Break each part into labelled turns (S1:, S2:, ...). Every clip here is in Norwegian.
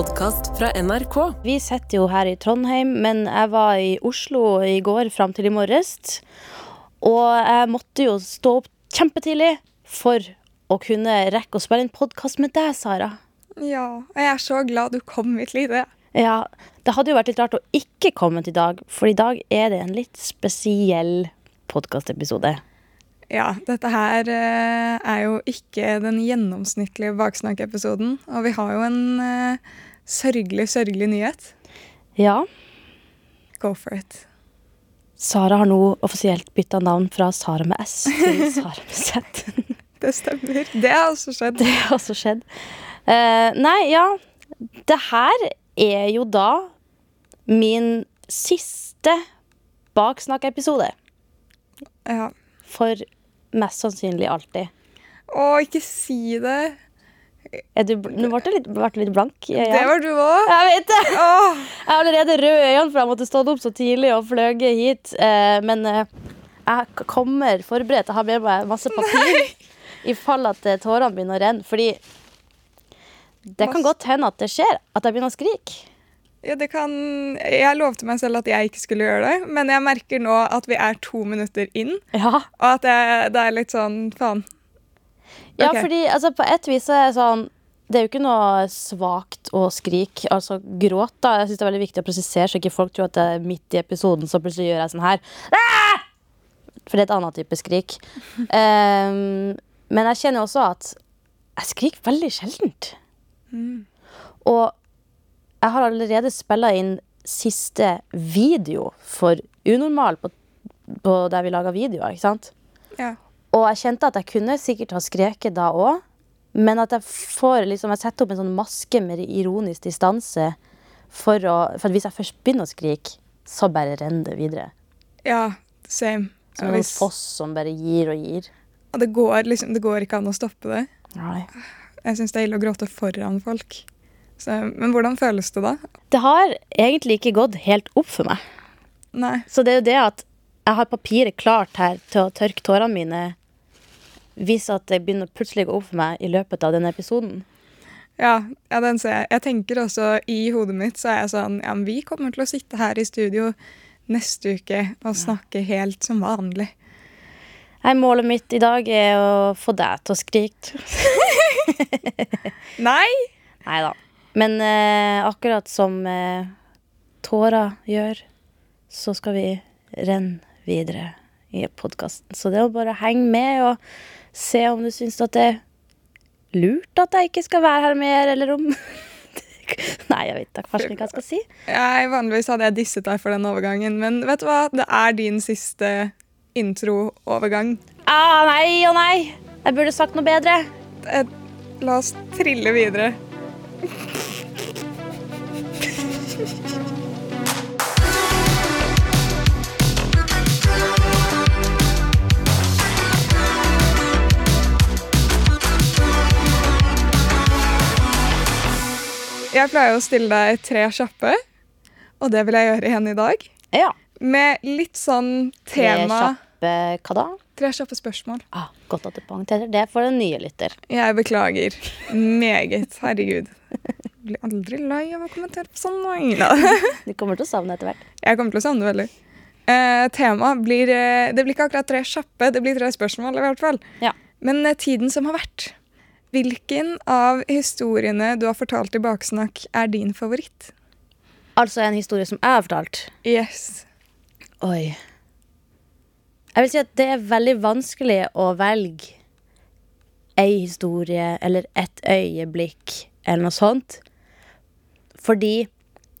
S1: podkast fra NRK.
S2: Vi sitter jo her i Trondheim, men jeg var i Oslo i går fram til i morges. Og jeg måtte jo stå opp kjempetidlig for å kunne rekke å spille en podkast med deg, Sara.
S3: Ja, og jeg er så glad du kom hit, Lide.
S2: Ja, Det hadde jo vært litt rart å ikke komme til i dag, for i dag er det en litt spesiell podkastepisode.
S3: Ja, dette her eh, er jo ikke den gjennomsnittlige baksnakkepisoden. Og vi har jo en eh, sørgelig, sørgelig nyhet.
S2: Ja,
S3: Go for it.
S2: Sara har nå offisielt bytta navn fra Sara med S til Sara med Z.
S3: Det stemmer. Det har også skjedd.
S2: Det har også skjedd. Uh, nei, ja. Det her er jo da min siste baksnakkepisode.
S3: Ja.
S2: For mest sannsynlig alltid.
S3: Å, ikke si det.
S2: Er du, nå ble du litt, litt blank i
S3: Det
S2: øynene.
S3: var du òg.
S2: Jeg vet det!
S3: Åh,
S2: Jeg har allerede røde øyne, for jeg måtte stått opp så tidlig og fløyet hit. Eh, men eh, jeg kommer forberedt. Jeg har med meg masse papir i fall at eh, tårene begynner å renne. Fordi det kan godt hende at det skjer. At jeg begynner å skrike.
S3: Ja, det kan Jeg lovte meg selv at jeg ikke skulle gjøre det, men jeg merker nå at vi er to minutter inn,
S2: Ja,
S3: og at jeg, det er litt sånn faen.
S2: Ja fordi altså, på et vis er sånn Det er jo ikke noe svakt å skrike. Altså gråt. da. Jeg synes det er veldig viktig å presisere, så ikke folk tror at det er midt i episoden så plutselig gjør jeg sånn her. Ah! For det er et annet type skrik. um, men jeg kjenner også at jeg skriker veldig sjeldent. Og jeg har allerede spilla inn siste video for Unormal på, på der vi laga videoer. ikke sant?
S3: Ja.
S2: Og jeg kjente at jeg kunne sikkert ha skreket da òg, men at jeg får liksom, jeg setter opp en sånn maske med ironisk distanse for, å, for at hvis jeg først begynner å skrike, så bare renner det videre.
S3: ja, same.
S2: Som en foss som bare gir og gir.
S3: Ja, det går, liksom, det går ikke an å stoppe det.
S2: Nei.
S3: Jeg syns det er ille å gråte foran folk. Så, men hvordan føles det da?
S2: Det har egentlig ikke gått helt opp for meg.
S3: Nei.
S2: Så det er jo det at jeg har papiret klart her til å tørke tårene mine hvis at det begynner plutselig å gå opp for meg i løpet av denne episoden.
S3: Ja, ja, den ser jeg. Jeg tenker også i hodet mitt så er jeg sånn Ja, men vi kommer til å sitte her i studio neste uke og snakke helt som vanlig.
S2: Nei, målet mitt i dag er å få deg til å skrike.
S3: Nei!
S2: Nei da. Men eh, akkurat som eh, tårer gjør, så skal vi renne videre i podkasten. Så det er å bare henge med og se om du syns at det er lurt at jeg ikke skal være her mer, eller om Nei, jeg vet ikke hva jeg skal si.
S3: Jeg, vanligvis hadde jeg disset deg for den overgangen, men vet du hva? Det er din siste intro-overgang.
S2: Ah, nei og nei! Jeg burde sagt noe bedre.
S3: Eh, La oss trille videre. Jeg pleier å stille deg tre kjappe, og det vil jeg gjøre igjen i dag.
S2: Ja.
S3: Med litt sånn tema Tre
S2: kjappe Hva da?
S3: Tre kjappe spørsmål.
S2: Ah, godt at du poengterer det for den nye lytter.
S3: Jeg beklager meget. Herregud. Jeg blir aldri lei av å kommentere på sånn.
S2: Du kommer til å savne etter hvert.
S3: Jeg kommer til å savne det veldig. Eh, tema blir eh, Det blir ikke akkurat tre kjappe, det blir tre spørsmål i hvert fall.
S2: Ja.
S3: Men eh, tiden som har vært. Hvilken av historiene du har fortalt i Baksnakk, er din favoritt?
S2: Altså en historie som jeg har fortalt.
S3: Yes.
S2: Oi. Jeg vil si at det er veldig vanskelig å velge ei historie eller et øyeblikk eller noe sånt. Fordi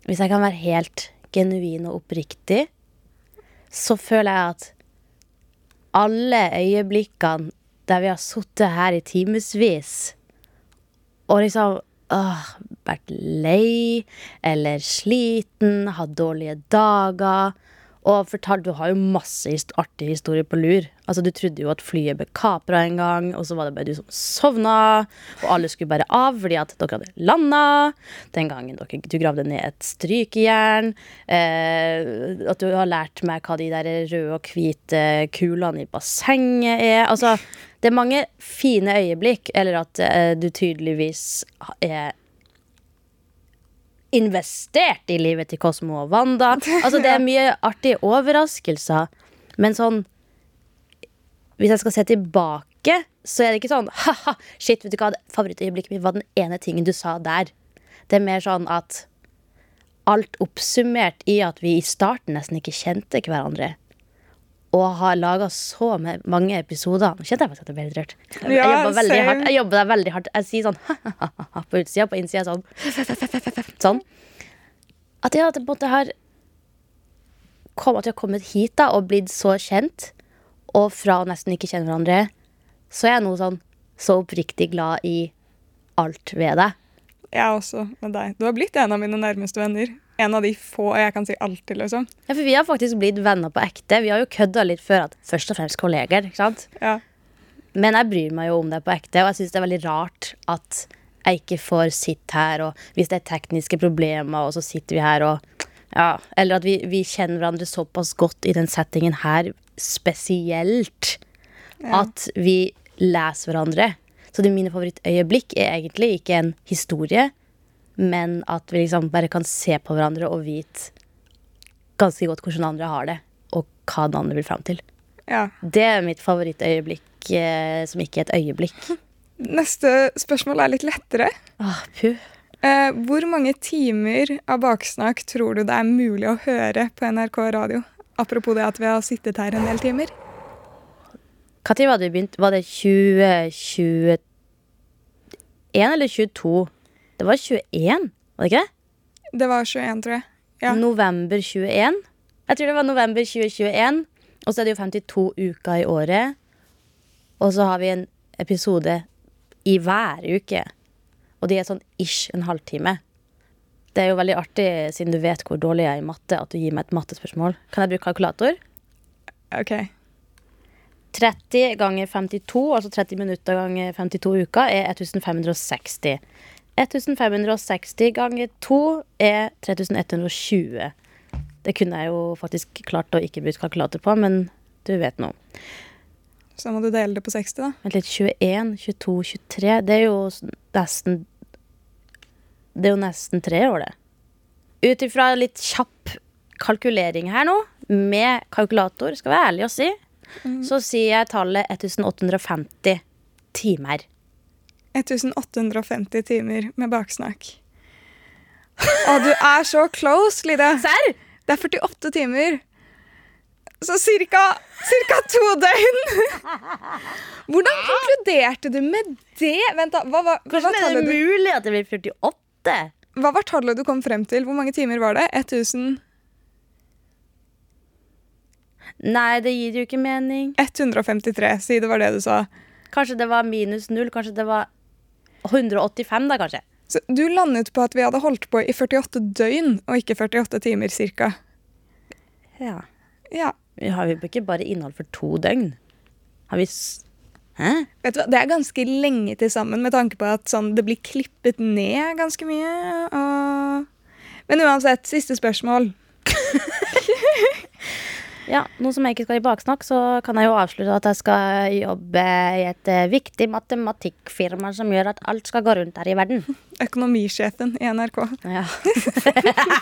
S2: hvis jeg kan være helt genuin og oppriktig, så føler jeg at alle øyeblikkene der vi har sittet her i timevis og liksom åh, vært lei eller sliten, hatt dårlige dager. Og fortalt, Du har jo masse artige historier på lur. Altså, Du trodde jo at flyet ble kapra en gang, og så var det bare du som sovna. Og alle skulle bare av fordi at dere hadde landa. Den gangen dere, du gravde ned et strykejern. Eh, at du har lært meg hva de der røde og hvite kulene i bassenget er. Altså, det er mange fine øyeblikk, eller at eh, du tydeligvis er investert i livet til Kosmo og Wanda. Altså, det er mye artige overraskelser. Men sånn Hvis jeg skal se tilbake, så er det ikke sånn ha-ha, shit, vet du hva, favorittøyeblikket mitt var den ene tingen du sa der. Det er mer sånn at alt oppsummert i at vi i starten nesten ikke kjente hverandre. Og har laga så mange episoder. Nå kjente jeg faktisk at jeg ble litt rørt. Jeg
S3: Ja,
S2: jobber veldig
S3: same.
S2: hardt. Jeg jobber veldig hardt. Jeg sier sånn på utsida, på innsida sånn. Sånn. At jeg på en måte har kom, At jeg har kommet hit da og blitt så kjent, og fra å nesten ikke kjenne hverandre, så er jeg nå sånn så oppriktig glad i alt ved deg.
S3: Jeg også med deg. Du har blitt en av mine nærmeste venner. En av de få jeg kan si alltid, liksom.
S2: Ja, for vi har faktisk blitt venner på ekte. Vi har jo kødda litt før at først og fremst kolleger. ikke sant?
S3: Ja.
S2: Men jeg bryr meg jo om det på ekte, og jeg syns det er veldig rart at jeg ikke får sitte her, og hvis det er tekniske problemer, og så sitter vi her og ja, Eller at vi, vi kjenner hverandre såpass godt i den settingen her, spesielt,
S3: Ja.
S2: at vi leser hverandre. Så det mine favorittøyeblikk er egentlig ikke en historie, men at vi liksom bare kan se på hverandre og vite ganske godt hvordan andre har det, og hva den andre vil fram til.
S3: ja.
S2: Det er mitt favorittøyeblikk eh, som ikke er et øyeblikk.
S3: Neste spørsmål er litt lettere.
S2: Ah, puh.
S3: Eh, hvor mange timer av baksnakk tror du det er mulig å høre på NRK radio? Apropos det at vi har sittet her en del timer.
S2: Når var det begynt? Var det 2021 eller 22? Det var 21, var det ikke det?
S3: Det var 21, tror jeg. Ja.
S2: November 21. Jeg tror det var november 2021. Og så er det jo 52 uker i året. Og så har vi en episode i hver uke. Og de er sånn ish en halvtime. Det er jo veldig artig, siden du vet hvor dårlig jeg er i matte, at du gir meg et mattespørsmål. Kan jeg bruke kalkulator?
S3: Ok.
S2: 30 ganger 52, altså 30 minutter ganger 52 uker, er 1560. 1560 ganger 2 er 3120. Det kunne jeg jo faktisk klart å ikke bruke kalkulator på, men du vet nå.
S3: Så må du dele det på 60, da.
S2: Vent litt, 21, 22, 23 Det er jo nesten Det er jo nesten tre år, det. Ut ifra litt kjapp kalkulering her nå, med kalkulator, skal være ærlig å si, så sier jeg tallet 1850 timer.
S3: 1850 timer med baksnakk. Å, du er så close, Lide!
S2: Serr?
S3: Det er 48 timer. Så cirka, cirka to døgn. Hvordan konkluderte du med det? Vent da, hva var, hva, var
S2: Hvordan er det
S3: du,
S2: mulig at det blir 48?
S3: hva var tallet du kom frem til? Hvor mange timer var det? 1000,
S2: Nei, det gir jo ikke mening.
S3: 153, si det var det du sa.
S2: Kanskje det var minus null. Kanskje det var 185, da, kanskje.
S3: Så du landet på at vi hadde holdt på i 48 døgn, og ikke 48 timer cirka.
S2: Ja.
S3: Ja.
S2: Vi har jo ikke bare innhold for to døgn. Har vi Hæ?
S3: Vet du hva, Det er ganske lenge til sammen, med tanke på at sånn, det blir klippet ned ganske mye. Og... Men uansett, siste spørsmål.
S2: Ja, Nå som jeg ikke skal i baksnakk, så kan jeg jo avslutte at jeg skal jobbe i et eh, viktig matematikkfirma som gjør at alt skal gå rundt her i verden.
S3: Økonomisjefen i NRK.
S2: Ja.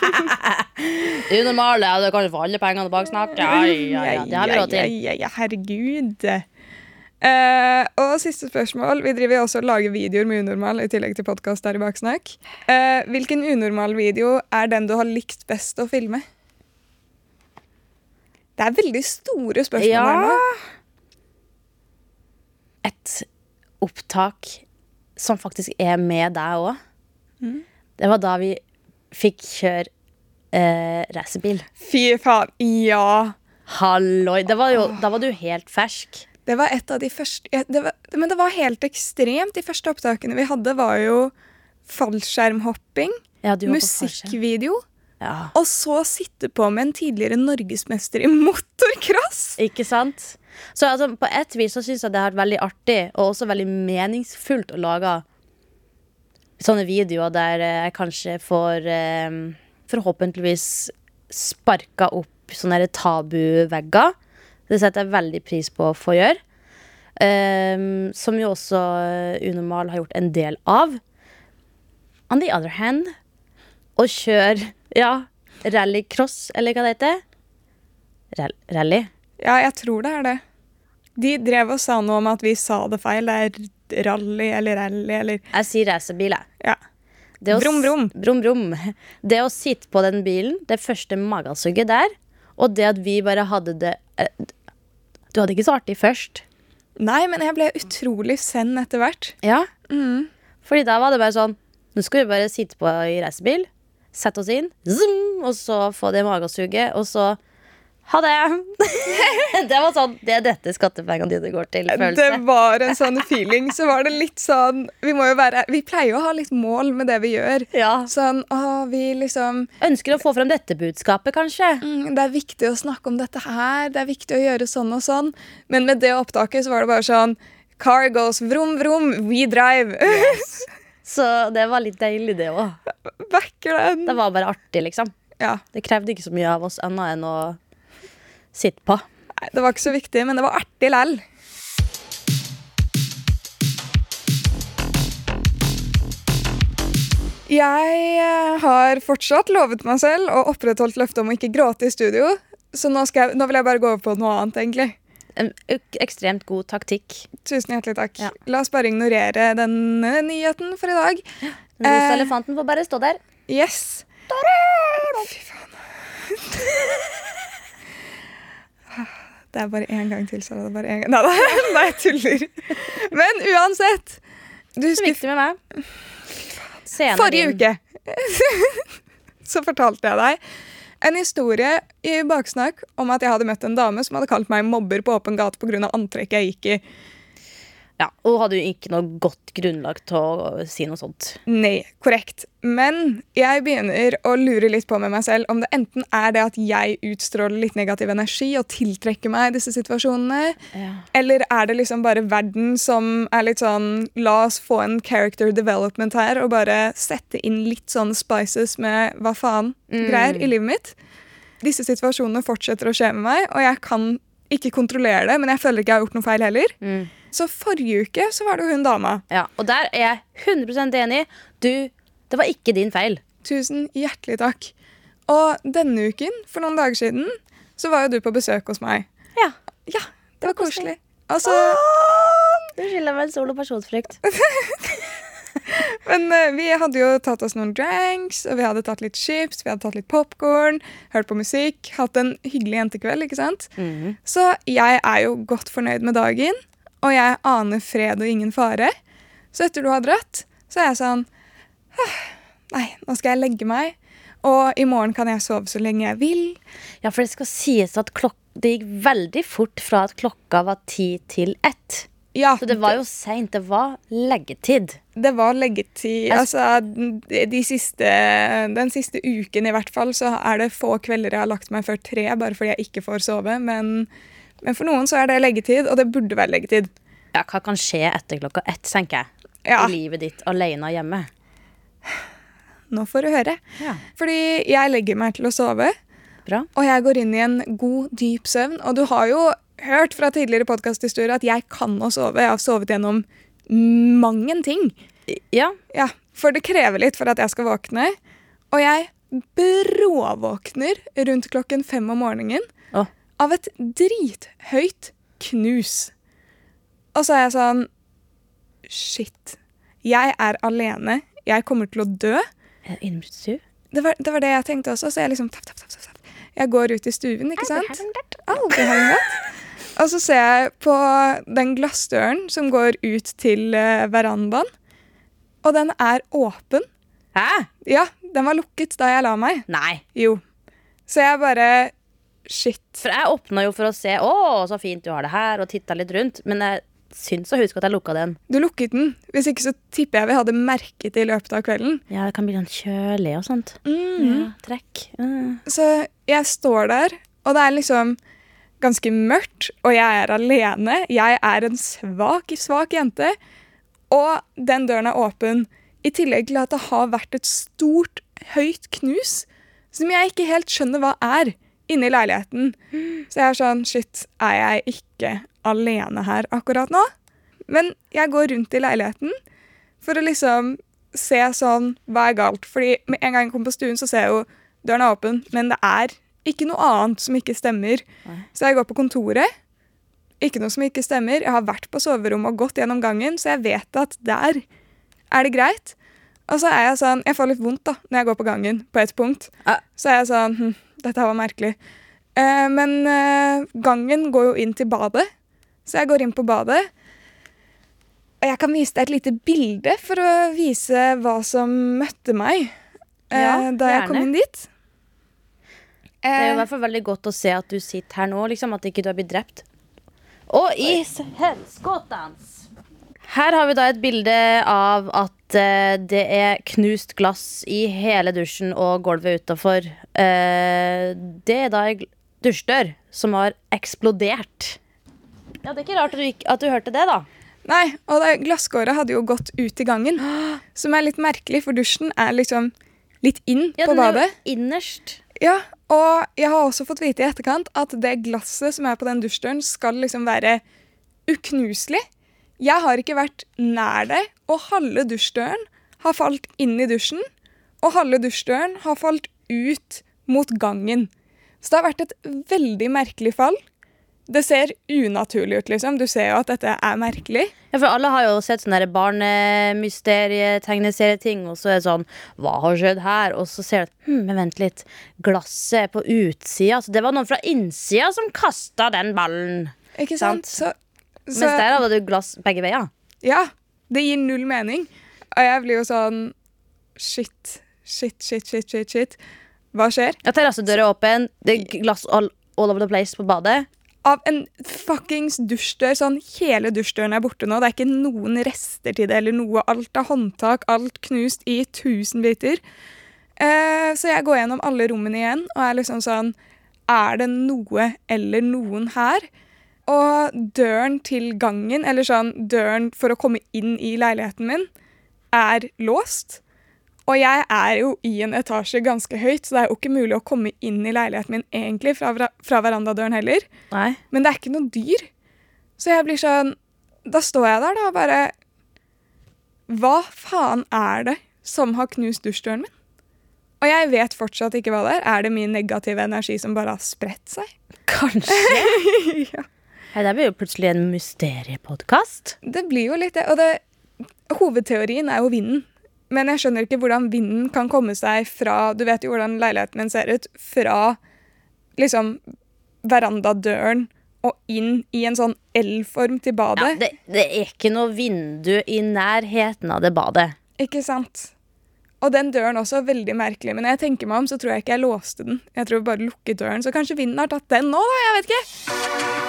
S2: Unormale, ja, du kan jo få alle pengene i baksnakk. Ja, ja, ja, det har vi råd til.
S3: Ja, ja, ja, herregud. Uh, og siste spørsmål. Vi driver også og lager videoer med unormal i tillegg til podkast her i Baksnakk. Eh, hvilken unormal video er den du har likt best å filme? Det er veldig store spørsmål
S2: Ja.
S3: her nå.
S2: Et opptak som faktisk er med deg òg.
S3: Mm.
S2: Det var da vi fikk kjøre eh, racerbil.
S3: Fy faen, ja.
S2: Halloi! Det var jo, da var du helt fersk.
S3: Det var et av de første det var, Men det var helt ekstremt. De første opptakene vi hadde, var jo fallskjermhopping,
S2: Ja,
S3: musikkvideo,
S2: Ja.
S3: og så sitte på med en tidligere norgesmester i motocross.
S2: Ikke sant? Så altså, på et vis så syns jeg det har vært veldig artig og også veldig meningsfullt å lage sånne videoer der eh, jeg kanskje får eh, forhåpentligvis sparka opp sånne tabuvegger. Det setter jeg veldig pris på å få gjøre. Um, som jo også eh, Unormal har gjort en del av. On the other hand å kjøre ja, rallycross, eller hva det heter. Rall rally.
S3: Ja, jeg tror det er det. De drev og sa noe om at vi sa det feil. Det er rally eller rally eller
S2: Jeg sier racerbil, jeg.
S3: Ja. Brum, brum.
S2: brum, brum. Det å sitte på den bilen, det første magesugget der, og det at vi bare hadde det eh, Du hadde ikke så artig først.
S3: Nei, men jeg ble utrolig send etter hvert.
S2: Ja.
S3: Mm.
S2: Fordi da var det bare sånn Nå skal vi bare sitte på i racerbil, sette oss inn, zoom, og så få det magesuget, og så ha det. det var sånn Det er dette skattepengene dine går til. følelse.
S3: Det var en sånn feeling. Så var det litt sånn Vi må jo være Vi pleier jo å ha litt mål med det vi gjør.
S2: Ja.
S3: Sånn å, vi liksom
S2: Ønsker å få frem dette budskapet, kanskje.
S3: mm, Det er viktig å snakke om dette her. Det er viktig å gjøre sånn og sånn. Men med det opptaket så var det bare sånn Car goes vroom, vroom, we drive.
S2: Så det var litt deilig, det òg.
S3: Den.
S2: Det var bare artig, liksom.
S3: Ja.
S2: Det krevde ikke så mye av oss annet enn å sitte på.
S3: Nei, det var ikke så viktig, men det var artig lell. Jeg eh, har fortsatt lovet meg selv og opprettholdt løftet om å ikke gråte i studio. Så nå, jeg, nå vil jeg bare gå over på noe annet, egentlig.
S2: En ekstremt god taktikk.
S3: Tusen hjertelig takk.
S2: Ja.
S3: La oss bare ignorere denne nyheten for i dag.
S2: Den rosa
S3: Eh.
S2: elefanten får bare stå der.
S3: Yes. Fy faen. Det er bare én gang til, Sara. Det er bare en gang. Nei, nei, nei, jeg tuller. Men uansett. Du
S2: Så viktig med meg. Scenen
S3: forrige
S2: din.
S3: uke så fortalte jeg deg en historie i baksnakk om at jeg hadde møtt en dame som hadde kalt meg mobber på åpen gate pga. antrekket jeg gikk i.
S2: Ja, og hadde jo ikke noe godt grunnlag til å si noe sånt.
S3: Nei, korrekt. Men jeg begynner å lure litt på med meg selv om det enten er det at jeg utstråler litt negativ energi og tiltrekker meg disse situasjonene,
S2: Ja.
S3: eller er det liksom bare verden som er litt sånn La oss få en character development her og bare sette inn litt sånn spices med hva faen greier i livet mitt. Disse situasjonene fortsetter å skje med meg, og jeg kan ikke kontrollere det, men jeg føler ikke jeg har gjort noe feil heller.
S2: Mm.
S3: Så forrige uke så var det jo hun dama.
S2: ja. Og der er jeg 100% enig. Du, det var ikke din feil.
S3: Tusen hjertelig takk. Og denne uken, for noen dager siden, så var jo du på besøk hos meg.
S2: Ja.
S3: Ja, det var koselig. Altså,
S2: Du skylder meg en sol- og personsfrykt.
S3: men uh, vi hadde jo tatt oss noen drinks, og vi hadde tatt litt chips, vi hadde tatt litt popkorn, hørt på musikk, hatt en hyggelig jentekveld, ikke sant?
S2: Mm.
S3: Så jeg er jo godt fornøyd med dagen, og jeg aner fred og ingen fare. Så etter du har dratt, så er jeg sånn Nei, nå skal jeg legge meg, og i morgen kan jeg sove så lenge jeg vil.
S2: Ja, for det skal sies at klok det gikk veldig fort fra at klokka var ti til ett.
S3: Ja,
S2: Så det var jo seint. Det var leggetid.
S3: Det var leggetid. Altså, de, siste, den siste uken i hvert fall, så er det få kvelder jeg har lagt meg før tre, bare fordi jeg ikke får sove. Men, men for noen så er det leggetid, og det burde være leggetid.
S2: Ja, Hva kan skje etter klokka ett, tenker jeg.
S3: Ja,
S2: I livet ditt alene hjemme.
S3: nå får du høre.
S2: Ja.
S3: Fordi jeg legger meg til å sove,
S2: Bra.
S3: og jeg går inn i en god, dyp søvn. Og du har jo hørt fra tidligere podkasthistorier at jeg kan å sove. Jeg har sovet gjennom mang en ting.
S2: Ja.
S3: Ja, for det krever litt for at jeg skal våkne. Og jeg bråvåkner rundt klokken fem om morgenen
S2: Å.
S3: av et drithøyt knus. Og så er jeg sånn Shit. Jeg er alene. Jeg kommer til å dø.
S2: Innbruddstyv?
S3: Det var, det var det jeg tenkte også. Så jeg liksom tapp, tapp, tapp, tapp. Jeg går ut i stuen, ikke sant? Aldri har jeg møtt. Og så ser jeg på den glassdøren som går ut til eh, verandaen. Og den er åpen.
S2: Hæ?
S3: Ja, den var lukket da jeg la meg.
S2: Nei.
S3: Jo. Så jeg bare Shit.
S2: For jeg åpna jo for å se Å, så fint du har det her, og titta litt rundt. Men jeg syns å huske at jeg lukka den.
S3: Du lukket den. Hvis ikke så tipper jeg vi hadde merket det i løpet av kvelden.
S2: Ja, det kan bli sånn kjølig og sånt.
S3: Mm.
S2: Ja, trekk. Mm.
S3: Så jeg står der, og det er liksom ganske mørkt, og jeg er alene. Jeg er en svak, svak jente. Og den døren er åpen. I tillegg til at det har vært et stort, høyt knus som jeg ikke helt skjønner hva er, inne i leiligheten. Så jeg er sånn Shit, er jeg ikke alene her akkurat nå? Men jeg går rundt i leiligheten for å liksom se sånn Hva er galt? Fordi med en gang jeg kommer på stuen, så ser jeg jo døren er åpen, men det er ikke noe annet som ikke stemmer. Så jeg går på kontoret. Ikke noe som ikke stemmer. Jeg har vært på soverommet og gått gjennom gangen, så jeg vet at der er det greit. Og så er jeg sånn Jeg får litt vondt da når jeg går på gangen på et punkt. Så er jeg sånn hm, Dette var merkelig. Eh, men eh, gangen går jo inn til badet, så jeg går inn på badet. Og jeg kan vise deg et lite bilde for å vise hva som møtte meg eh,
S2: Ja,
S3: da jeg kom inn dit.
S2: Det er jo i
S3: Eh,
S2: hvert fall veldig godt å se at du sitter her nå, liksom. At ikke du har blitt drept. Og i helskotans! Her har vi da et bilde av at uh, det er knust glass i hele dusjen og gulvet utafor. Uh, det er da ei dusjdør som har eksplodert. Ja, Det er ikke rart at du, ikke, at du hørte det, da.
S3: Nei, og det glasskåret hadde jo gått ut i gangen. Som er litt merkelig, for dusjen er liksom litt inn
S2: Ja,
S3: på
S2: den er jo innerst.
S3: Ja, og jeg har også fått vite i etterkant at det glasset som er på den dusjdøren, skal liksom være uknuselig. Jeg har ikke vært nær det, og halve dusjdøren har falt inn i dusjen. Og halve dusjdøren har falt ut mot gangen. Så det har vært et veldig merkelig fall. Det ser unaturlig ut, liksom. Du ser jo at dette er merkelig.
S2: Ja, for Alle har jo sett sånne barnemysterie-tegneserieting, og så er det sånn Hva har skjedd her? Og så ser du at hm, men vent litt, glasset er på utsida. Så det var noen fra innsida som kasta den ballen.
S3: Ikke
S2: Sant.
S3: sant? Så,
S2: Mens der hadde du glass begge veier.
S3: Ja, det gir null mening. Og jeg blir jo sånn Shit, shit, shit, shit, shit. shit. Hva skjer?
S2: Ja, Terrassedøra er åpen, det er glass all, all over the place på badet.
S3: Av en fuckings dusjdør. Sånn, hele dusjdøren er borte nå. Det er ikke noen rester til det eller noe. Alt er håndtak, alt knust i tusen biter. Eh, så jeg går gjennom alle rommene igjen og er liksom sånn Er det noe eller noen her? Og døren til gangen, eller sånn døren for å komme inn i leiligheten min, er låst. Og jeg er jo i en etasje ganske høyt, så det er jo ikke mulig å komme inn i leiligheten min egentlig fra, fra verandadøren heller.
S2: Nei.
S3: Men det er ikke noe dyr. Så jeg blir sånn Da står jeg der da og bare Hva faen er det som har knust dusjdøren min? Og jeg vet fortsatt ikke hva det er. Er det min negative energi som bare har spredt seg?
S2: Kanskje.
S3: ja.
S2: Hei, det blir jo plutselig en mysteriepodkast.
S3: Det blir jo litt det. Og det, hovedteorien er jo vinden. Men jeg skjønner ikke hvordan vinden kan komme seg fra Du vet jo hvordan leiligheten min ser ut. Fra liksom verandadøren og inn i en sånn L-form til
S2: Ja,
S3: badet.
S2: det, det er ikke noe vindu i nærheten av det badet.
S3: Ikke sant? Og den døren også er veldig merkelig. Men når jeg tenker meg om, så tror jeg ikke jeg låste den. Jeg tror jeg bare lukket døren. Så kanskje vinden har tatt den nå, da. Jeg vet ikke.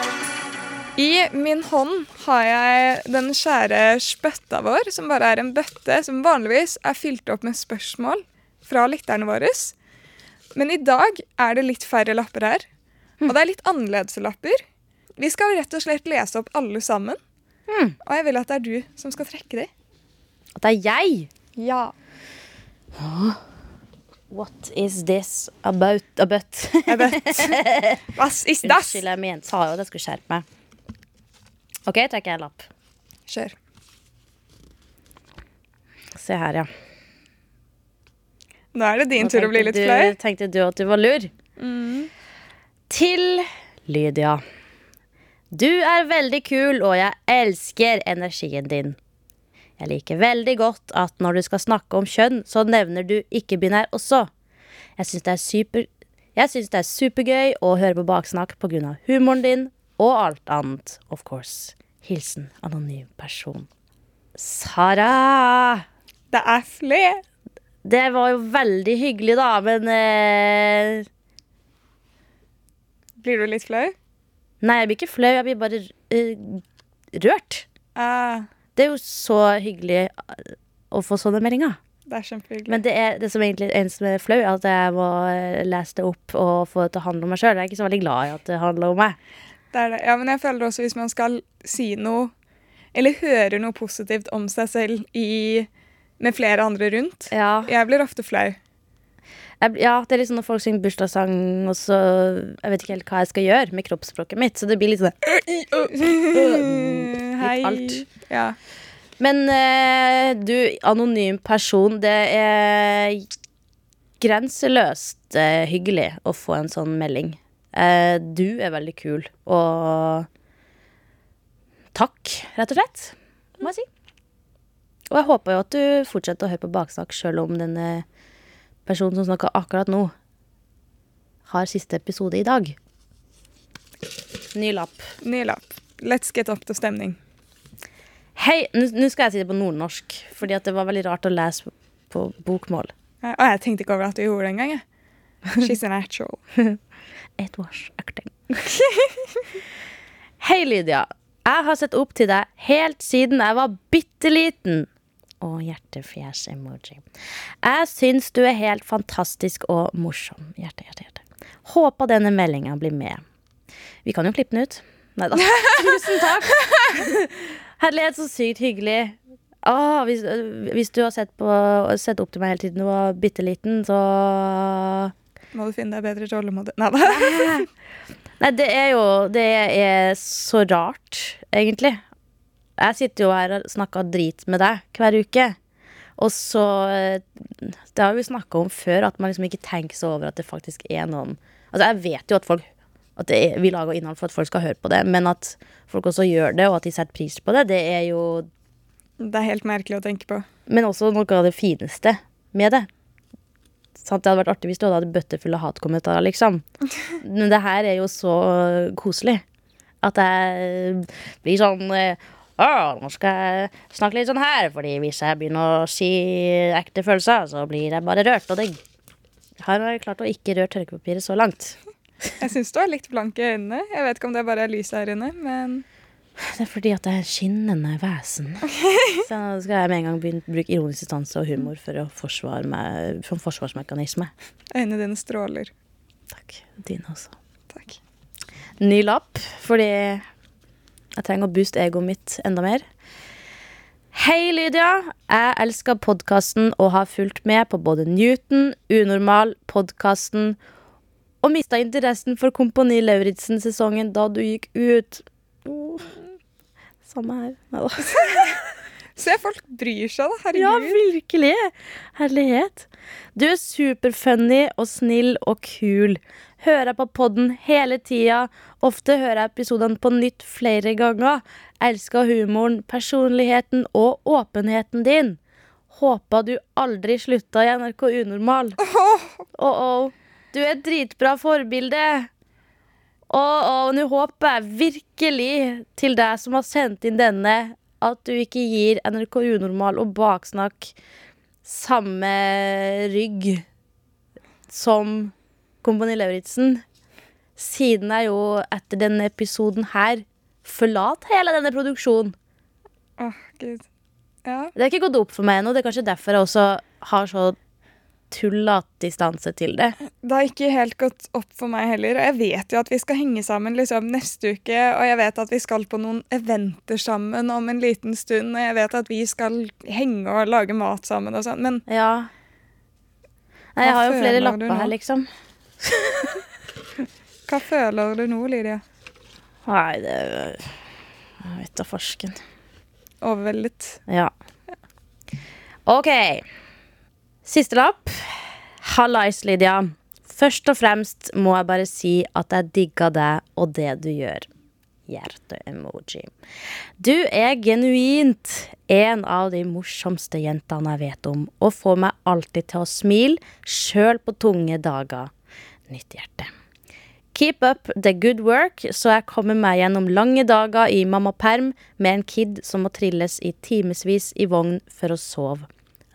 S3: I min hånd har jeg den kjære spøtta vår, som bare er en bøtte som vanligvis er fylt opp med spørsmål fra lytterne våre. Men i dag er det litt færre lapper her. Og det er litt annerledes lapper. Vi skal rett og slett lese opp alle sammen.
S2: Mm.
S3: Og jeg vil at det er du som skal trekke dem.
S2: At det er jeg?
S3: Ja.
S2: What is this about? about?
S3: Jeg What Hva is that?
S2: Unnskyld, jeg mente sa jo at jeg skulle skjerpe meg. OK, trekker jeg en lapp.
S3: Kjør.
S2: Se her, ja.
S3: Nå er det din tur å bli litt
S2: du-
S3: flau.
S2: Tenkte du at du var lur? Til Lydia. Du er veldig kul, og jeg elsker energien din. Jeg liker veldig godt at når du skal snakke om kjønn, så nevner du ikke-binær også. Jeg syns det super... Det er supergøy å høre på baksnakk pga. humoren din og alt annet, of course. Hilsen anonym person. Sara!
S3: Det er flere.
S2: Det var jo veldig hyggelig, da, men eh,
S3: Blir du litt flau?
S2: Nei, jeg blir ikke flau. Jeg blir bare uh, rørt.
S3: Ah,
S2: Det er jo så hyggelig eh, å få sånne meldinger.
S3: det er kjempehyggelig.
S2: Men det, er, det som egentlig er som er flau, er at jeg må eh, lese det opp og få det til å handle om meg sjøl. Jeg er ikke så veldig glad i at det handler om meg.
S3: Det er det. Ja, men jeg føler også hvis man skal si noe, eller høre noe positivt om seg selv i, med flere andre rundt
S2: Ja,
S3: Jeg blir ofte flau.
S2: jeg, ja det er litt sånn når folk synger bursdagssang, og så Jeg vet ikke helt hva jeg skal gjøre med kroppsspråket mitt, så det blir litt sånn
S3: Hei.
S2: alt.
S3: Ja.
S2: Men eh, du, anonym person, det er grenseløst eh, hyggelig å få en sånn melding. Eh, du er veldig kul, og takk, rett og slett, må jeg si. Og jeg håper jo at du fortsetter å høre på Baksnakk, sjøl om denne personen som snakker akkurat nå, har siste episode i dag. Ny lapp.
S3: Ny lapp. Let's get up to stemning.
S2: Hei, nå skal jeg si det på nordnorsk, fordi at det var veldig rart å lese på bokmål.
S3: Eh, Og jeg tenkte ikke over at du gjorde det engang. She's a natural.
S2: It was acting. Hei, Lydia. Jeg har sett opp til deg helt siden jeg var bitte liten. Og hjertefjes-emoji. Jeg syns du er helt fantastisk og morsom. Hjerte, hjerte, hjerte. Håper denne meldinga blir med. Vi kan jo klippe den ut. Nei da. Tusen takk. Herlighet, så sykt hyggelig. Åh, hvis, hvis du har sett, på, sett opp til meg hele tiden du var bitte liten, så
S3: Må du finne deg bedre rollemodell Nei da.
S2: Nei, det er jo Det er så rart, egentlig. Jeg sitter jo her og snakker drit med deg hver uke. Og så eh, Det har vi snakka om før, at man liksom ikke tenker så over at det faktisk er noen Altså, jeg vet jo at folk At det vi lager innhold for at folk skal høre på det, men at folk også gjør det, og at de setter pris på det, det er jo
S3: Det er helt merkelig å tenke på.
S2: Men også noe av det fineste med det. Sant, det hadde vært artig hvis du hadde hatt bøtter fulle av hatkommentarer, liksom. Men det her er jo så koselig at jeg blir sånn Å, nå skal jeg snakke litt sånn her, fordi hvis jeg begynner å si ekte følelser, så blir jeg bare rørt. Og det har jeg klart å ikke røre tørkepapiret så langt.
S3: Jeg syns du har litt blanke øyne. Jeg vet ikke om det bare er lyset her inne, men
S2: Det er fordi at jeg er skinnende vesen. Så skal jeg med en gang begynne å bruke ironisk distanse og humor for å forsvare meg som forsvarsmekanisme.
S3: øynene dine stråler.
S2: Takk. Dine også.
S3: Takk.
S2: Ny lapp, fordi jeg trenger å booste egoet mitt enda mer. Hei, Lydia. Jeg elsker podkasten og har fulgt med på både Newton, Unormal, podkasten og mista interessen for Kompani Lauritzen-sesongen da du gikk ut. Samme her. Neida.
S3: Se, folk bryr seg, da.
S2: Ja, virkelig. Herlighet. Du er superfunny og snill og kul. Hører på podden hele tida. Ofte hører jeg episodene på nytt flere ganger. Elsker humoren, personligheten og åpenheten din. Håper du aldri slutta i NRK Unormal. Oh. oh, oh. Du er et dritbra forbilde. Og nå håper jeg virkelig til deg som har sendt inn denne, at du ikke gir NRK Unormal og Baksnakk samme rygg som Kompani Lauritzen. Siden jeg jo etter denne episoden her forlater hele denne produksjonen.
S3: Åh, gud. Ja.
S2: Det har ikke gått opp for meg ennå. Det er kanskje derfor jeg også har så tullete distanse til det.
S3: Det har ikke helt gått opp for meg heller. Og jeg vet jo at vi skal henge sammen liksom neste uke, og jeg vet at vi skal på noen eventer sammen om en liten stund, og jeg vet at vi skal henge og lage mat sammen og sånn, men
S2: Ja. Nei, jeg har jo flere lapper her, liksom.
S3: hva føler du nå, Lydia?
S2: Nei, det Jeg vet da farsken.
S3: Overveldet?
S2: Ja. OK. Siste lapp. Hallais, Lydia. Først og fremst må jeg bare si at jeg digger deg og det du gjør. Hjerte-emoji. Du er genuint en av de morsomste jentene jeg vet om, og får meg alltid til å smile, sjøl på tunge dager. Nytt hjerte. Keep up the good work, så jeg kommer meg gjennom lange dager i mammaperm med en kid som må trilles i timevis i vogn for å sove.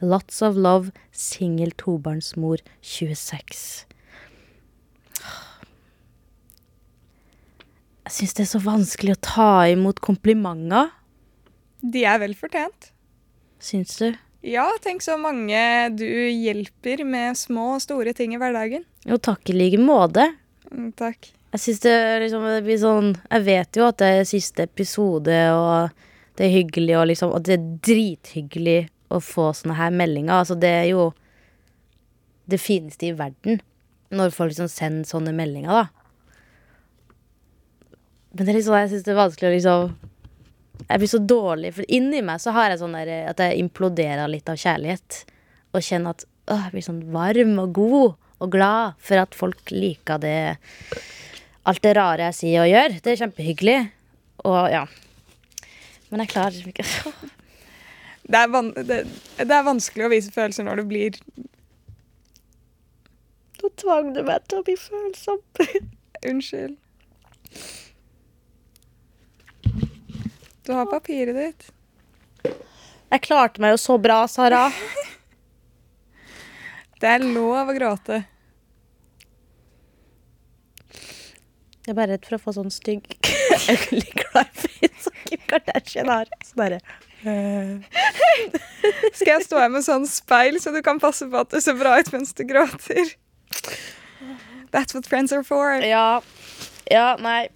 S2: Lots of love, singel tobarnsmor 26. Jeg syns det er så vanskelig å ta imot komplimenter.
S3: De er vel fortjent.
S2: Syns du?
S3: Ja, tenk så mange du hjelper med små og store ting i hverdagen.
S2: Jo, takk i like måte.
S3: Mm, takk.
S2: Jeg syns det liksom det blir sånn Jeg vet jo at det er siste episode, og det er hyggelig, og liksom Og det er drithyggelig å få sånne her meldinger. Altså, det er jo det fineste i verden. Når folk liksom sender sånne meldinger, da. Men det er liksom, jeg syns det er vanskelig å liksom Jeg blir så dårlig, for inni meg så har jeg sånn der, at jeg imploderer litt av kjærlighet. Og kjenner at åh, jeg blir sånn varm og god og glad for at folk liker det Alt det rare jeg sier og gjør. Det er kjempehyggelig. Og ja. Men jeg klarer liksom ikke
S3: Det er, det, det er vanskelig å vise følelser når du blir
S2: Nå tvang du meg til å bli følsom.
S3: Unnskyld. Du har papiret ditt.
S2: Jeg klarte meg jo så bra, Sara.
S3: Det er lov å gråte.
S2: Jeg er bare redd for å få sånn stygg ugly Kardashian har. Så bare
S3: Skal jeg stå her med sånn speil, så du kan passe på at du ser bra ut mens du gråter? That's what friends are for.
S2: Ja. Ja, nei.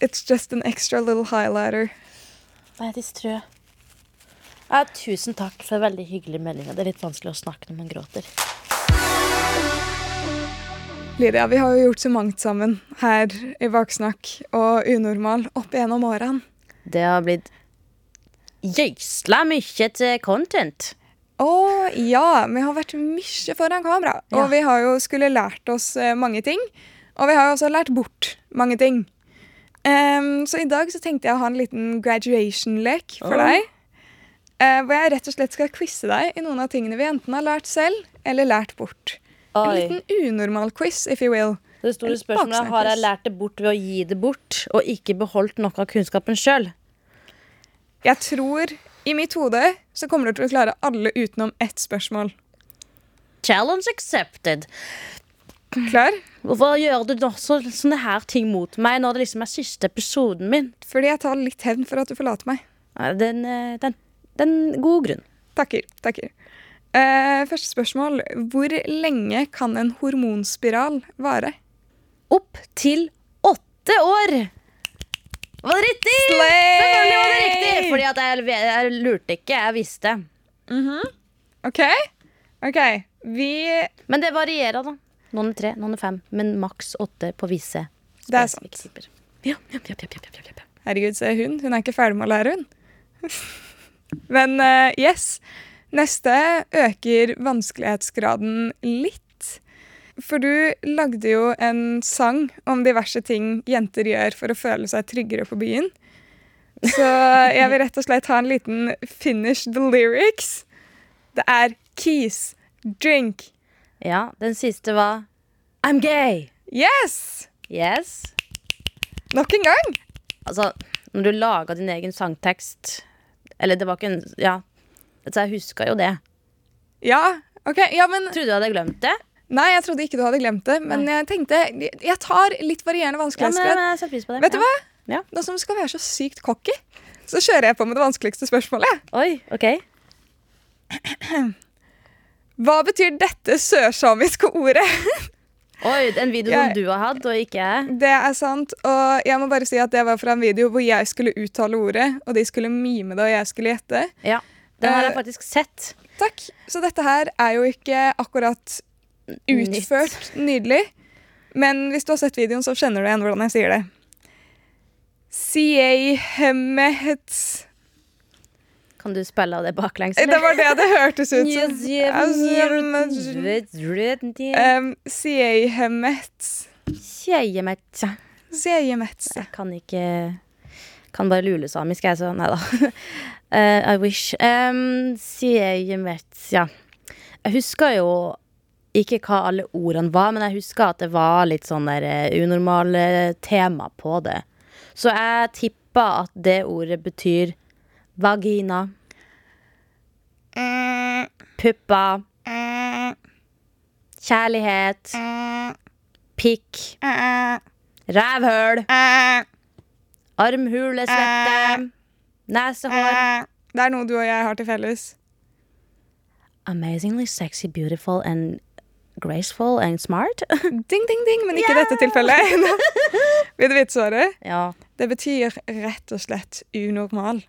S3: It's just an extra little highlighter.
S2: Nei, det tror. Ja, tusen takk for veldig hyggelig melding. Det er litt vanskelig å snakke når man gråter.
S3: Lydia, vi har jo gjort så mangt sammen her i Baksnakk og Unormal opp igjennom årene.
S2: Det har blitt gøysla mye til content.
S3: Å ja, vi har vært mye foran kamera.
S2: Ja.
S3: Og vi har jo skulle lært oss eh, mange ting. Og vi har jo også lært bort mange ting. Um, så i dag så tenkte jeg å ha en liten graduation-lek for
S2: oh.
S3: deg. Uh, hvor jeg rett og slett skal quize deg i noen av tingene vi enten har lært selv eller lært bort. En liten unormal quiz, if you will.
S2: Det store
S3: en
S2: spørsmålet er har jeg lært det bort ved å gi det bort, og ikke beholdt noe av kunnskapen sjøl.
S3: Jeg tror i mitt hode så kommer du til å klare alle utenom ett spørsmål.
S2: Challenge accepted.
S3: Klar?
S2: Hvorfor gjør du da så, sånne her ting mot meg når det liksom er siste episoden min?
S3: Fordi jeg tar litt hevn for at du forlater meg.
S2: Det Den, en den, den god grunn.
S3: Takker. takker. Eh, første spørsmål. Hvor lenge kan en hormonspiral vare?
S2: Opp til åtte år! Var det riktig? Selvfølgelig var det riktig! Fordi at jeg, jeg lurte ikke, jeg visste.
S3: OK. Ok, Vi
S2: Men det varierer, da. Noen er tre, noen er fem, men maks åtte på visse.
S3: Det er
S2: spesifikke typer. Ja, ja, ja, ja, ja, ja, ja.
S3: Herregud, se hun. Hun er ikke ferdig med å lære, hun. Men uh, yes. Neste øker vanskelighetsgraden litt. For du lagde jo en sang om diverse ting jenter gjør for å føle seg tryggere på byen. Så jeg vil rett og slett ha en liten finish the lyrics. Det er keys, drink.
S2: ja, den siste var I'm gay.
S3: Yes!
S2: Yes.
S3: Nok en gang.
S2: Altså, når du laga din egen sangtekst Eller det var ikke en Ja. Altså, jeg huska jo det.
S3: Ja, ok. Ja, men
S2: Trodde du hadde glemt det?
S3: Nei, jeg trodde ikke du hadde glemt det, men jeg tenkte Jeg tar litt varierende
S2: Ja, men,
S3: vanskelighetsgrad.
S2: men jeg setter pris på det.
S3: Vet du hva?
S2: Ja.
S3: Nå som skal være så sykt cocky, så kjører jeg på med det vanskeligste spørsmålet.
S2: Oi, ok.
S3: Hva betyr dette sørsamiske ordet?
S2: Oi, En video som du har hatt, og ikke jeg.
S3: Det er sant, og jeg må bare si at det var fra en video hvor jeg skulle uttale ordet, og de skulle mime det, og jeg skulle gjette.
S2: Ja, Den har jeg
S3: Eh,
S2: faktisk sett.
S3: Takk. Så dette her er jo ikke akkurat utført nydelig, men hvis du har sett videoen, så kjenner du igjen hvordan jeg sier det. Siehemmet
S2: Kan du spille av det baklengs?
S3: Det var det det hørtes ut som. Siehemmet.
S2: Siehemmet.
S3: Siehemmet.
S2: Jeg kan ikke Kan bare lulesamisk, jeg, så nei da. Eh, I wish. Um, Siejemett, ja. Jeg husker jo ikke hva alle ordene var, men jeg husker at det var litt sånn der eh, unormale tema på det. Så jeg tippa at det ordet betyr vagina, Puppa. kjærlighet, pikk, rævhøl, armhulesvette, nesehår.
S3: Det er noe du og jeg har til felles.
S2: Amazingly sexy, beautiful and graceful and smart.
S3: Ding, ding, ding, men ikke i dette tilfellet. Vil du vite svaret?
S2: ja.
S3: Det betyr rett og slett unormal.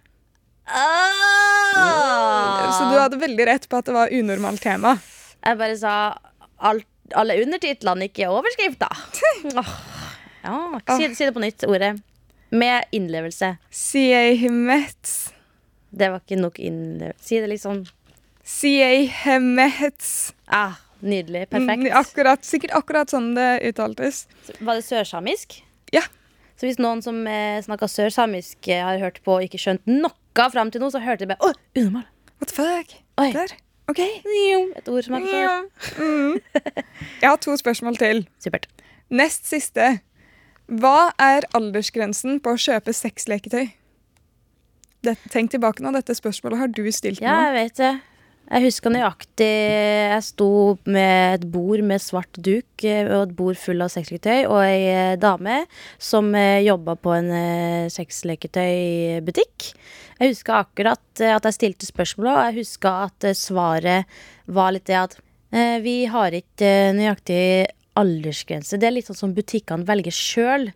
S2: Oh!
S3: Så du hadde veldig rett på at det var unormalt tema.
S2: Jeg bare sa alt, alle undertitlene, ikke overskrifta. Åh, Ja, si, si det på nytt, ordet. Med innlevelse.
S3: Siehemets.
S2: Det var ikke nok innlevelse. Si det litt sånn
S3: Siehemets.
S2: ah, Nydelig. Perfekt.
S3: Mm, akkurat, sikkert akkurat sånn det uttaltes.
S2: Var det sørsamisk?
S3: Ja.
S2: Så hvis noen som eh, snakka sørsamisk, eh, har hørt på og ikke skjønt noe fram til nå, så hørte de bare Å, unormal.
S3: What the fuck?
S2: Oi.
S3: Der. OK.
S2: Et ord som er ja.
S3: Mm. Jeg har to spørsmål til.
S2: Supert.
S3: Nest siste. Hva er aldersgrensen på å kjøpe sexleketøy? Det, tenk tilbake nå, dette spørsmålet har du stilt
S2: Ja,
S3: meg.
S2: jeg vet det. Jeg husker nøyaktig Jeg sto med et bord med svart duk eh, og et bord full av sexleketøy, og ei eh, dame som eh, jobba på en sexleketøybutikk. Jeg husker akkurat at jeg stilte spørsmålet, og jeg husker at svaret var litt det at vi har ikke nøyaktig aldersgrense. Det er litt sånn som butikkene velger sjøl.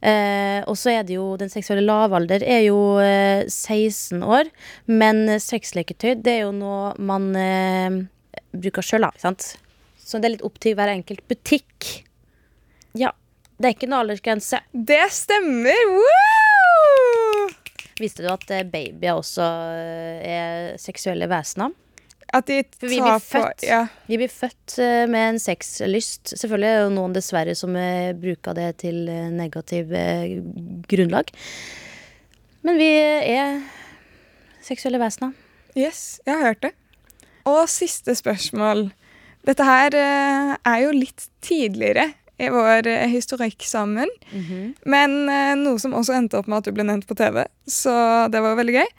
S2: Eh, og så er det jo den seksuelle lavalder er jo eh, 16 år. Men sexleketøy det er jo noe man eh, bruker sjøl, da. Så det er litt opp til hver enkelt butikk. Ja. Det er ikke noe aldersgrense.
S3: Det stemmer! Woo!
S2: Visste du at eh, babyer også eh, er seksuelle vesener?
S3: At de
S2: tar vi blir født.
S3: på ja.
S2: Vi blir født eh, med en sexlyst. Selvfølgelig er det noen dessverre som eh, bruker det til eh, negativ grunnlag. Men vi er seksuelle vesener.
S3: Yes, jeg har hørt det. Og siste spørsmål. Dette her er jo litt tidligere i vår historikk sammen. Men eh, noe som også endte opp med at du ble nevnt på TV, så det var veldig gøy.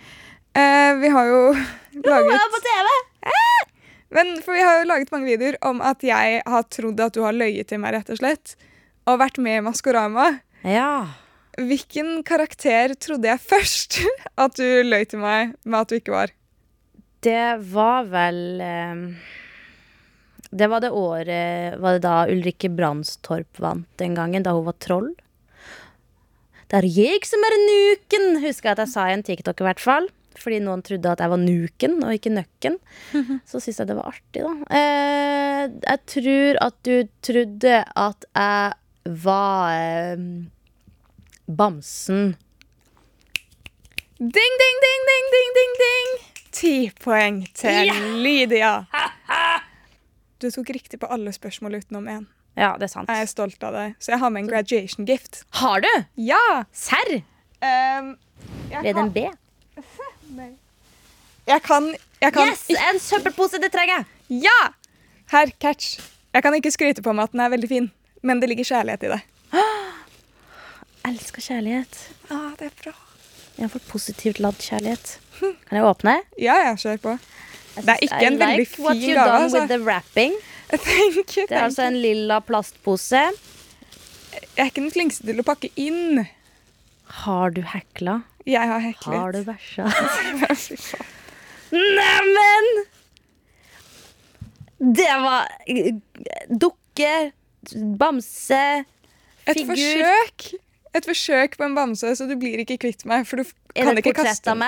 S3: Vi har jo laget
S2: på TV!
S3: Men for vi har jo laget mange videoer om at jeg har trodd at du har løyet til meg, rett og slett. Og vært med i Maskorama.
S2: Ja.
S3: Hvilken karakter trodde jeg først at du løy til meg med at du ikke var?
S2: Det var vel eh, Det var det året Var det da Ulrikke Brandstorp vant den gangen, da hun var troll? Det er jeg som er nuken, husker jeg at jeg sa i en TikTok i hvert fall. Fordi noen trodde at jeg var nuken og ikke nøkken. Så syntes jeg det var artig, da. Eh, jeg tror at du trodde at jeg var eh, bamsen.
S3: Ding, ding, ding, ding, ding, ding, ding! Ti poeng til Lydia. Du tok riktig på alle spørsmål utenom én.
S2: Ja, det er sant.
S3: Jeg er stolt av deg. Så jeg har med en graduation gift.
S2: Har du?
S3: Ja!
S2: Serr?
S3: Um,
S2: Ble det en B?
S3: Nei. jeg kan Jeg kan
S2: Yes! En søppelpose! Det trenger jeg!
S3: Ja! Her, catch. Jeg kan ikke skryte på meg at den er veldig fin, men det ligger kjærlighet i det.
S2: Elsker kjærlighet.
S3: Ah, det er bra.
S2: Jeg får positivt ladd kjærlighet. Kan jeg åpne?
S3: Ja, ja, kjør på. Det er ikke en
S2: I
S3: veldig
S2: like what
S3: fin
S2: you
S3: gave,
S2: done
S3: altså.
S2: with the wrapping.
S3: Thank you.
S2: Det er altså en lilla plastpose.
S3: Jeg er ikke den flinkeste til å pakke inn.
S2: Har du hekla?
S3: Jeg har heklet.
S2: Har du bæsja? Neimen! Det var dukke, bamse,
S3: Et forsøk. Et forsøk på en bamse, så du blir ikke kvitt meg. For du kan ikke kaste
S2: den.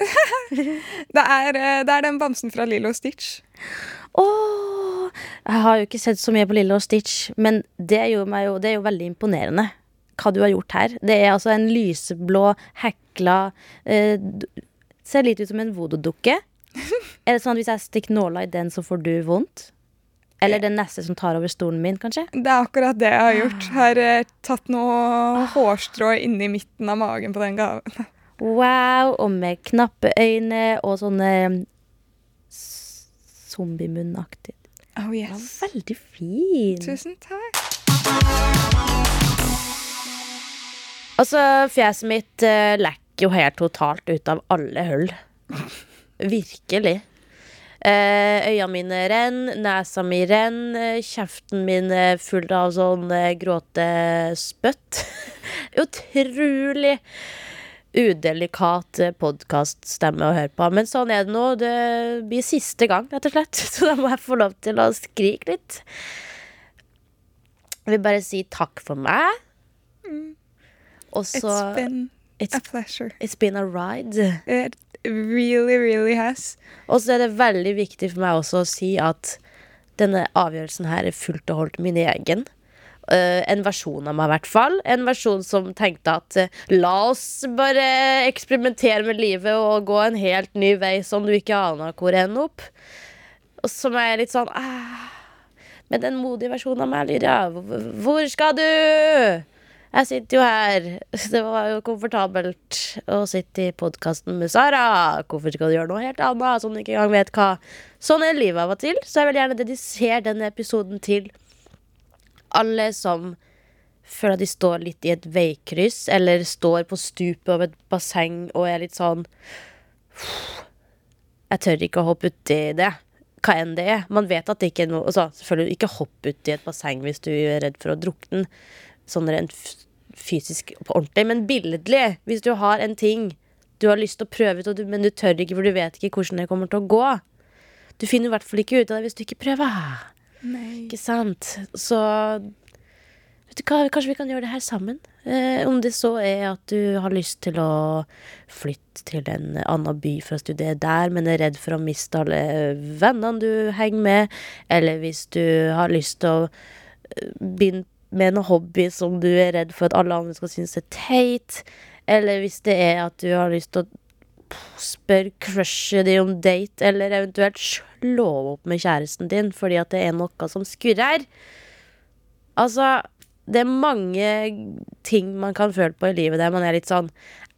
S3: Det er, eh, det er den bamsen fra Lilo Stitch.
S2: Åh, jeg har jo ikke sett så mye på Lillo og Stitch, men det meg jo, det er jo veldig imponerende hva du har gjort her. Det er altså en lyseblå, hekla eh, Ser litt ut som en voodoo-dukke. er det sånn at hvis jeg stikker nåla i den, så får du vondt? Eller den neste som tar over stolen min, kanskje?
S3: Det er akkurat det jeg har gjort. Har eh, tatt noe hårstrå inni midten av magen på den gaven.
S2: Wow, og med knappe øyne og sånne zombiemunnaktig.
S3: Oh
S2: var
S3: yes.
S2: veldig fin.
S3: Tusen takk.
S2: Altså, fjeset mitt uh, lekker jo helt totalt ut av alle hull. Virkelig. Uh, øynene mine renner, nesa mi renner, kjeften min er full av sånn uh, gråtespytt. Utrolig udelikat podkaststemme å høre på. Men sånn er det nå. Det blir siste gang, rett og slett. Så da må jeg få lov til å skrike litt. Jeg vil bare si takk for meg. Og så
S3: It's been
S2: it's,
S3: a pleasure.
S2: it's been a ride.
S3: It really, really has.
S2: Og så er det veldig viktig for meg også å si at denne avgjørelsen her er fullt og holdt min egen. Uh, en versjon av meg, i hvert fall. En versjon som tenkte at uh, la oss bare eksperimentere med livet og gå en helt ny vei som du ikke aner hvor ender opp. Og som er litt sånn ah, Med den modige versjonen av meg, Lydia, hvor- skal du? Jeg sitter jo her. Det var jo komfortabelt å sitte i podkasten med Sara. Hvorfor skal du gjøre noe helt annet som ikke engang vet hva? Sånn er livet av og til, så jeg vil gjerne dedisere denne episoden til alle som føler at de står litt i et veikryss, eller står på stupet av et basseng og er litt sånn Jeg tør ikke å hoppe uti det. Hva enn det er. Man vet at det ikke er noe altså, Selvfølgelig ikke hopp uti et basseng hvis du er redd for å drukne. Sånn rent fysisk på ordentlig. Men billedlig, hvis du har en ting du har lyst til å prøve ut, men du tør ikke, for du vet ikke hvordan det kommer til å gå. Du finner i hvert fall ikke ut av det hvis du ikke prøver.
S3: Nei.
S2: Ikke sant? Så vet du hva, kanskje vi kan gjøre det her sammen? Eh, om det så er at du har lyst til å flytte til en annen by for å studere der, men er redd for å miste alle vennene du henger med, eller hvis du har lyst til å eh, begynne med en hobby som du er redd for at alle andre skal synes er teit, eller hvis det er at du har lyst til å spørre crushet ditt om date, eller eventuelt slå opp med kjæresten din fordi at det er noe som skurrer. Altså, det er mange ting man kan føle på i livet der man er litt sånn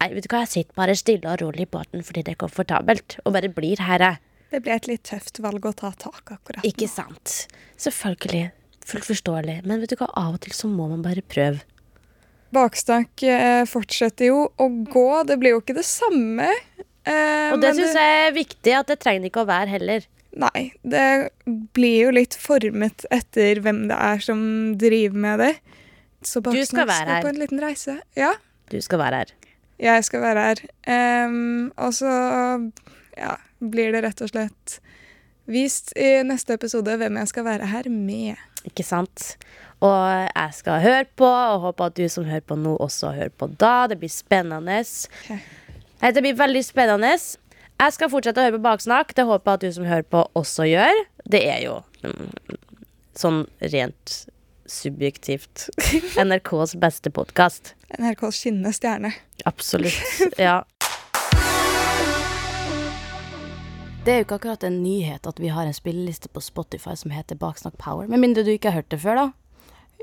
S2: Nei, vet du hva, jeg sitter bare stille og rolig i båten fordi det er komfortabelt, og bare blir her, jeg.
S3: Det blir et litt tøft valg å ta tak akkurat
S2: Ikke sant? Selvfølgelig. Fullt forståelig. Men vet du hva, av og til så må man bare prøve.
S3: Baksnakk eh, fortsetter jo å gå. Det blir jo ikke det samme. Eh,
S2: Og det syns jeg er viktig, at det trenger ikke å være heller.
S3: Nei, det blir jo litt formet etter hvem det er som driver med det. Så
S2: Du skal
S3: Baksnakk
S2: være her.
S3: på en liten reise. Ja,
S2: Du skal være her.
S3: jeg skal være her. Um, og så ja, blir det rett og slett vist i neste episode hvem jeg skal være her med.
S2: Ikke sant? Og jeg skal høre på, og håper at du som hører på nå, også hører på da. Det blir spennende. Det blir veldig spennende. Jeg skal fortsette å høre på Baksnakk. Det håper jeg at du som hører på, også gjør. Det er jo mm, sånn rent subjektivt NRKs beste podkast.
S3: NRKs skinnende stjerne.
S2: Absolutt. Ja. Det er jo ikke akkurat en nyhet at vi har en spilleliste på Spotify som heter Baksnakk Power. Med mindre du ikke har hørt det før, da.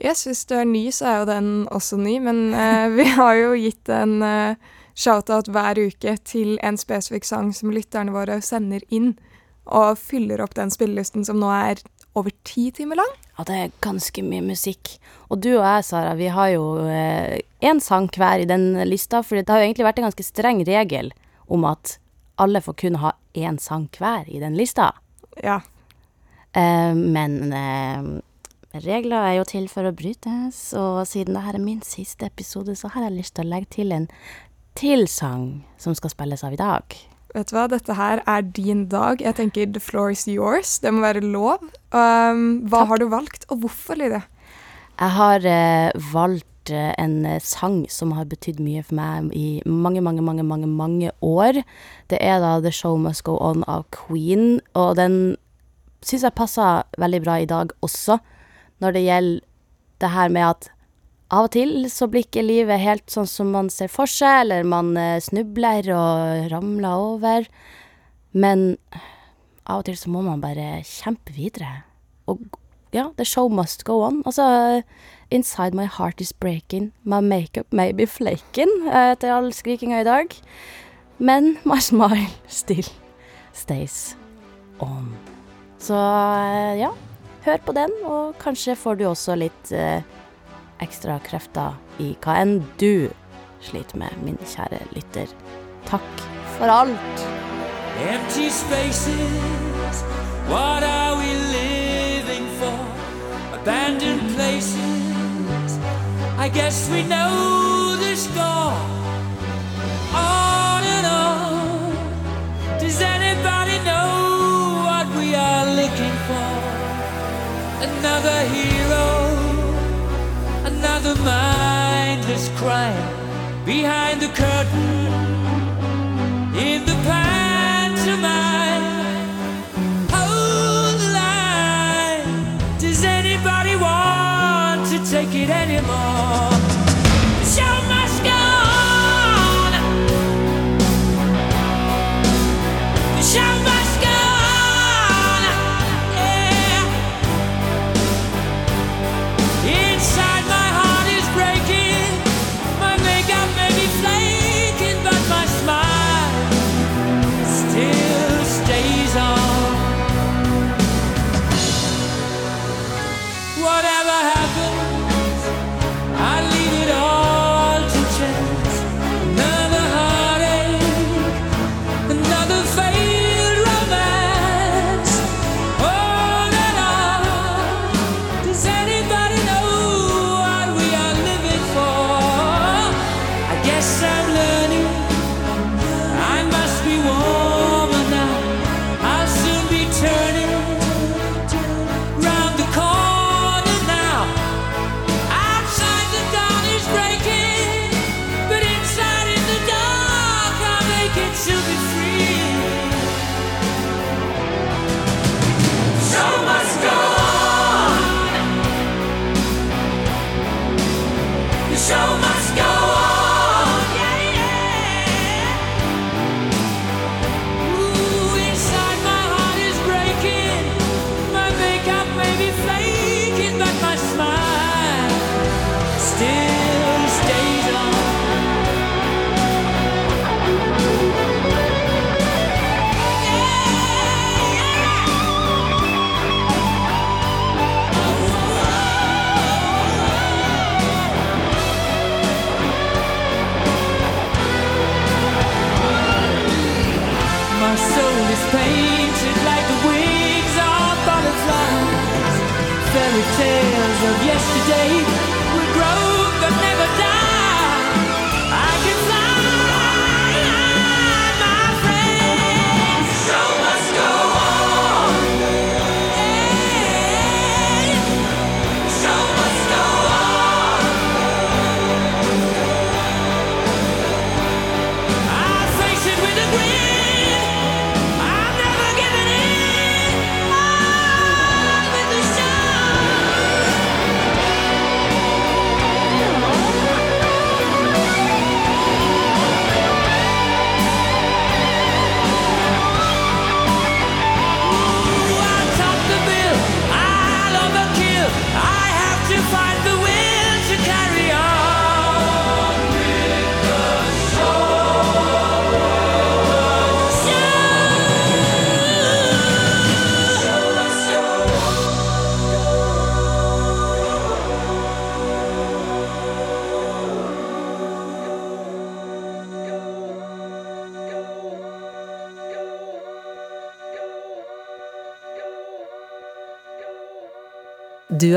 S3: Yes, hvis du er ny, så er jo den også ny, men uh, vi har jo gitt en uh, shout-out hver uke til en spesifikk sang som lytterne våre sender inn, og fyller opp den spillelisten som nå er over ti timer lang.
S2: Ja, det er ganske mye musikk. Og du og jeg, Sara, vi har jo én sang hver i den lista, for det har jo egentlig vært en ganske streng regel om at alle får kun ha én sang hver i den lista.
S3: Ja.
S2: Eh, men eh, regler er jo til for å brytes, og siden dette er min siste episode, så har jeg lyst til å legge til en til sang som skal spilles av i dag.
S3: Vet du hva, dette her er din dag. Jeg tenker the floor is yours. Det må være lov. Um, hva
S2: Takk.
S3: har du valgt, og hvorfor, Lydia?
S2: Jeg har eh, valgt en eh, sang som har betydd mye for meg i mange, mange, mange, mange, mange år. Det er da The Show Must Go On av Queen, og den syns jeg passer veldig bra i dag også, når det gjelder det her med at av og til så blir ikke livet helt sånn som man ser for seg, eller man eh, snubler og ramler over. Men av og til så må man bare kjempe videre. Og ja, the show must go on. Altså, inside my heart is breaking, my makeup may be flaking, eh, etter all skrikinga i dag. Men my smile still stays on. Så eh, ja, hør på den, og kanskje får du også litt eh, ekstra krefter i hva enn du sliter med, min kjære lytter. Takk for alt.
S1: Empty spaces, what are we living for? Abandoned places, I guess we know the score. On and on. Does anybody know what we are looking for? Another hero, another mindless crime behind the curtain in the pantomime. Hold the line. Does anybody want to take it
S4: any?